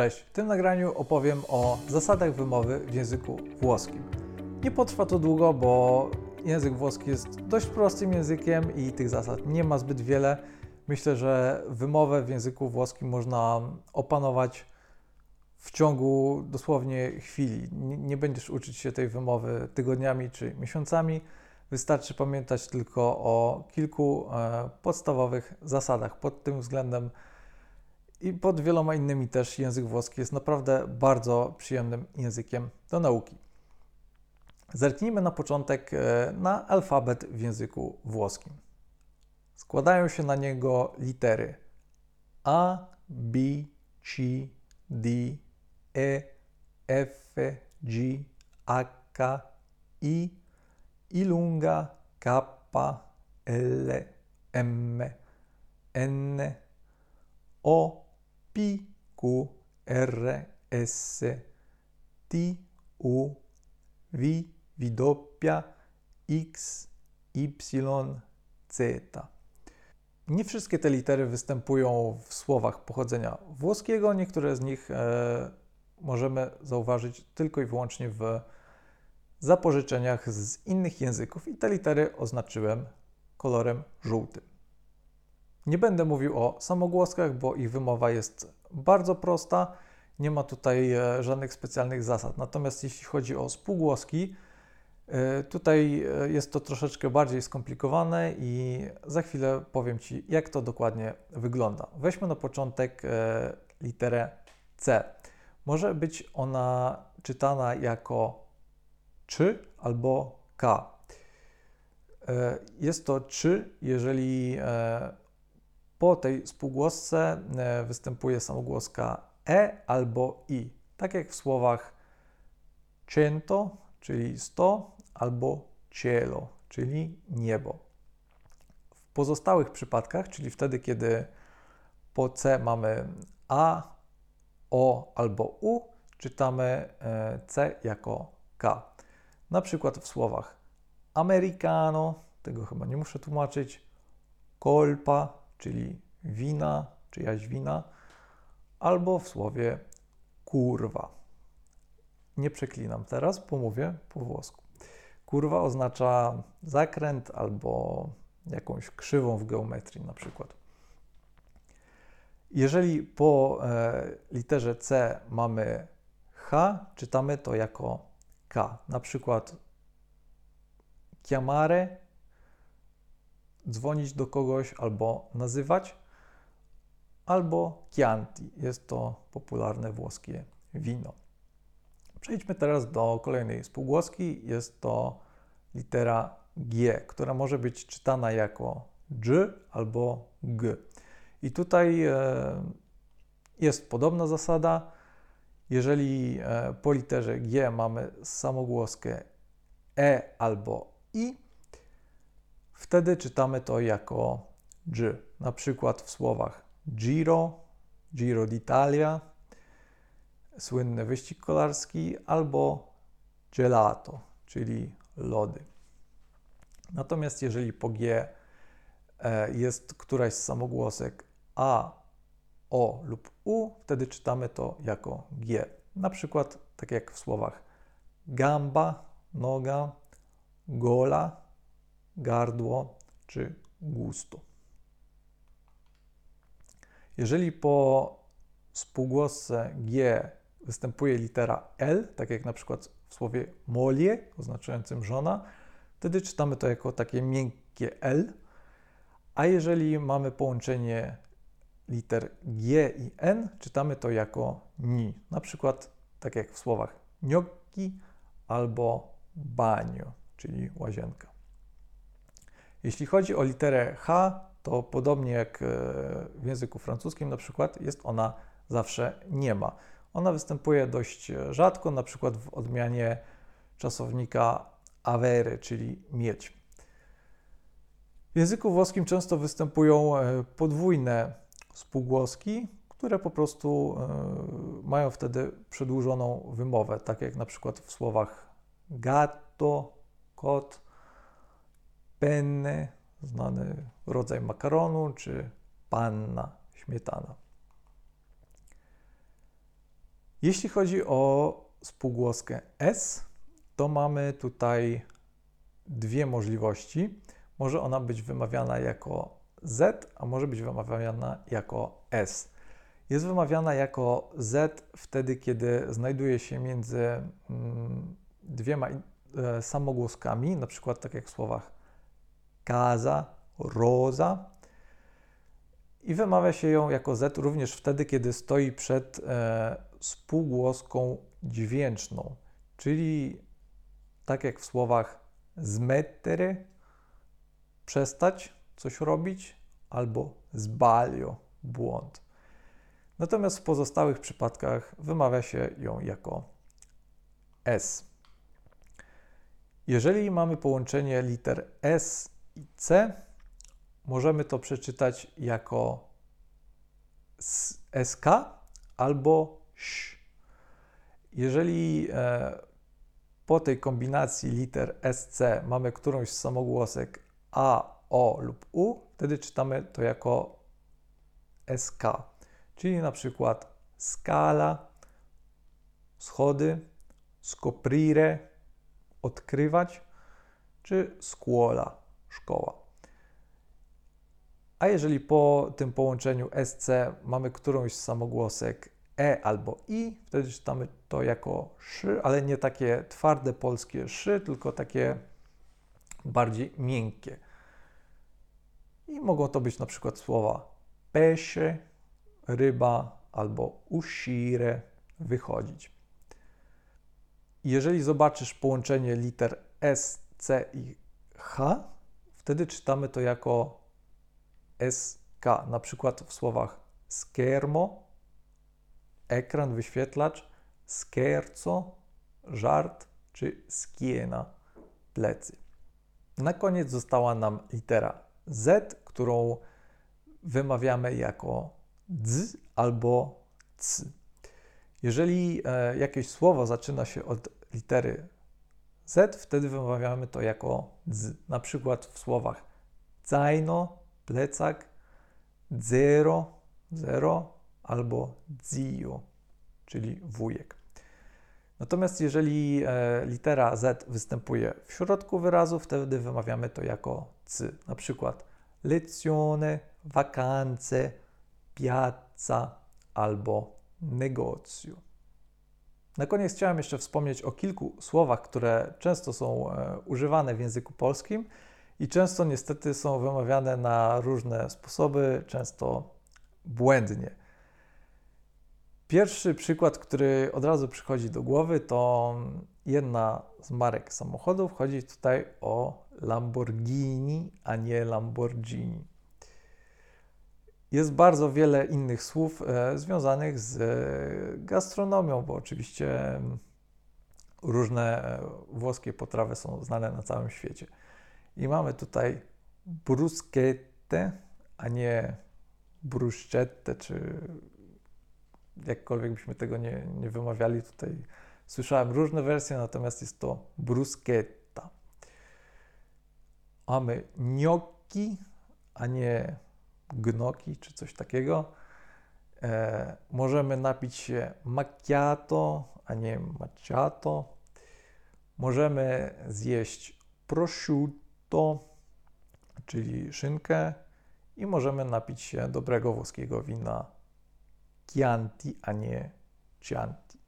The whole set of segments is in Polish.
Cześć, w tym nagraniu opowiem o zasadach wymowy w języku włoskim. Nie potrwa to długo, bo język włoski jest dość prostym językiem i tych zasad nie ma zbyt wiele. Myślę, że wymowę w języku włoskim można opanować w ciągu dosłownie chwili. Nie, będziesz uczyć się tej wymowy tygodniami czy miesiącami. Wystarczy pamiętać tylko o kilku e, podstawowych zasadach. Pod tym względem i pod wieloma innymi też język włoski jest naprawdę bardzo przyjemnym językiem do nauki. Zerknijmy na początek e, na alfabet w języku włoskim. Składają się na niego litery A, B, C, D, E, F, G, H, I, I lunga, K, L, M, N, O, P, Q, R, S, T, U, V, W, X, Y, Z. Nie wszystkie te litery występują w słowach pochodzenia włoskiego. Niektóre z nich e, możemy zauważyć tylko i wyłącznie w zapożyczeniach z innych języków, i te litery oznaczyłem kolorem żółtym. Nie będę mówił o samogłoskach, bo ich wymowa jest bardzo prosta. Nie ma tutaj e, żadnych specjalnych zasad. Natomiast jeśli chodzi o spółgłoski, e, tutaj e, jest to troszeczkę bardziej skomplikowane i za chwilę powiem Ci, jak to dokładnie wygląda. Weźmy na początek literę C. Może być ona czytana jako czy albo k. Jest to czy, jeżeli po tej spółgłosce e, występuje samogłoska e albo i, tak jak w słowach cento, czyli 100, albo cielo, czyli niebo. W pozostałych przypadkach, czyli wtedy, kiedy po C mamy A, O albo U, czytamy e, C jako K. Na przykład w słowach americano, tego chyba nie muszę tłumaczyć, colpa, czyli wina, czyjaś wina, albo w słowie kurwa. Nie przeklinam teraz, bo mówię po włosku. Kurwa oznacza zakręt albo jakąś krzywą w geometrii na przykład. Jeżeli po e, literze C mamy H, czytamy to jako K. Na przykład chiamare dzwonić do kogoś albo nazywać, albo Chianti. Jest to popularne włoskie wino. Przejdźmy teraz do kolejnej spółgłoski. Jest to litera G, która może być czytana jako G albo G. I tutaj e, jest podobna zasada. Jeżeli e, po literze G mamy samogłoskę E albo I, wtedy czytamy to jako G. Na przykład w słowach Giro, Giro d'Italia, słynny wyścig kolarski, albo gelato, czyli lody. Natomiast jeżeli po G e, jest któraś z samogłosek A, O lub U, wtedy czytamy to jako G. Na przykład tak jak w słowach gamba, noga, gola, gardło czy gusto. Jeżeli po spółgłosce G występuje litera L, tak jak na przykład w słowie molie, oznaczającym żona, wtedy czytamy to jako takie miękkie L. A jeżeli mamy połączenie liter G i N, czytamy to jako ni. Na przykład tak jak w słowach gnocchi albo banio, czyli łazienka. Jeśli chodzi o literę H, to podobnie jak e, w języku francuskim na przykład, jest ona zawsze nie ma. Ona występuje dość rzadko, na przykład w odmianie czasownika avere, czyli mieć. W języku włoskim często występują e, podwójne spółgłoski, które po prostu e, mają wtedy przedłużoną wymowę, tak jak na przykład w słowach gatto, kot, penne, znany rodzaj makaronu, czy panna, śmietana. Jeśli chodzi o spółgłoskę S, to mamy tutaj dwie możliwości. Może ona być wymawiana jako Z, a może być wymawiana jako S. Jest wymawiana jako Z wtedy, kiedy znajduje się między mm, dwiema e, samogłoskami, na przykład tak jak w słowach kaza, roza. I wymawia się ją jako Z również wtedy, kiedy stoi przed e, spółgłoską dźwięczną, czyli tak jak w słowach zmettere, przestać coś robić, albo zbalio, błąd. Natomiast w pozostałych przypadkach wymawia się ją jako S. Jeżeli mamy połączenie liter S C, możemy to przeczytać jako SK albo ś. Jeżeli e, po tej kombinacji liter SC mamy którąś z samogłosek A, O lub U, wtedy czytamy to jako SK, czyli na przykład skala, schody, scoprire, odkrywać, czy scuola, szkoła. A jeżeli po tym połączeniu SC mamy którąś z samogłosek E albo I, wtedy czytamy to jako szy, ale nie takie twarde polskie szy, tylko takie bardziej miękkie. I mogą to być na przykład słowa pesze, ryba albo usire, wychodzić. Jeżeli zobaczysz połączenie liter S, C i H, wtedy czytamy to jako SK, na przykład w słowach schermo, ekran, wyświetlacz, scherzo, żart czy skiena, plecy. Na koniec została nam litera Z, którą wymawiamy jako dz albo c. Jeżeli e, jakieś słowo zaczyna się od litery Z, wtedy wymawiamy to jako dz. Na przykład w słowach zajno, plecak, zero, zero albo zio, czyli wujek. Natomiast jeżeli e, litera Z występuje w środku wyrazu, wtedy wymawiamy to jako c. Na przykład lezione, vacanze, piazza albo negocju. Na koniec chciałem jeszcze wspomnieć o kilku słowach, które często są e, używane w języku polskim i często niestety są wymawiane na różne sposoby, często błędnie. Pierwszy przykład, który od razu przychodzi do głowy, to jedna z marek samochodów. Chodzi tutaj o Lamborghini, a nie Lamborghini. Jest bardzo wiele innych słów e, związanych z e, gastronomią, bo oczywiście mm, różne e, włoskie potrawy są znane na całym świecie. I mamy tutaj bruschette, a nie bruschette, czy jakkolwiek byśmy tego nie, nie wymawiali. Tutaj słyszałem różne wersje, natomiast jest to bruschetta. Mamy gnocchi, a nie gnoki czy coś takiego. E, możemy napić się macchiato, a nie macchiato. Możemy zjeść prosciutto, czyli szynkę i możemy napić się dobrego włoskiego wina Chianti, a nie Chianti.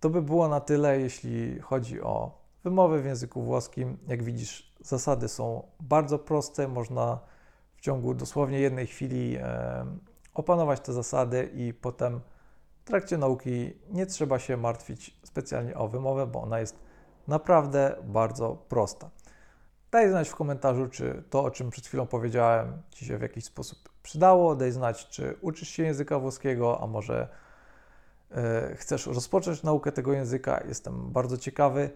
To by było na tyle, jeśli chodzi o wymowę w języku włoskim. Jak widzisz, zasady są bardzo proste, można w ciągu dosłownie jednej chwili e, opanować te zasady i potem w trakcie nauki nie trzeba się martwić specjalnie o wymowę, bo ona jest naprawdę bardzo prosta. Daj znać w komentarzu, czy to, o czym przed chwilą powiedziałem, Ci się w jakiś sposób przydało. Daj znać, czy uczysz się języka włoskiego, a może e, chcesz rozpocząć naukę tego języka. Jestem bardzo ciekawy.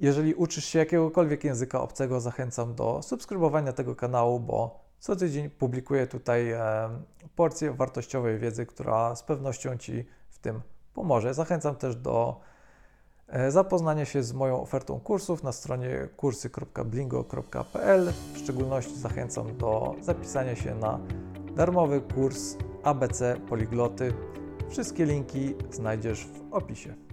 Jeżeli uczysz się jakiegokolwiek języka obcego, zachęcam do subskrybowania tego kanału, bo co tydzień publikuję tutaj e, porcję wartościowej wiedzy, która z pewnością Ci w tym pomoże. Zachęcam też do e, zapoznania się z moją ofertą kursów na stronie kursy.blingo.pl. W szczególności zachęcam do zapisania się na darmowy kurs ABC Poligloty. Wszystkie linki znajdziesz w opisie.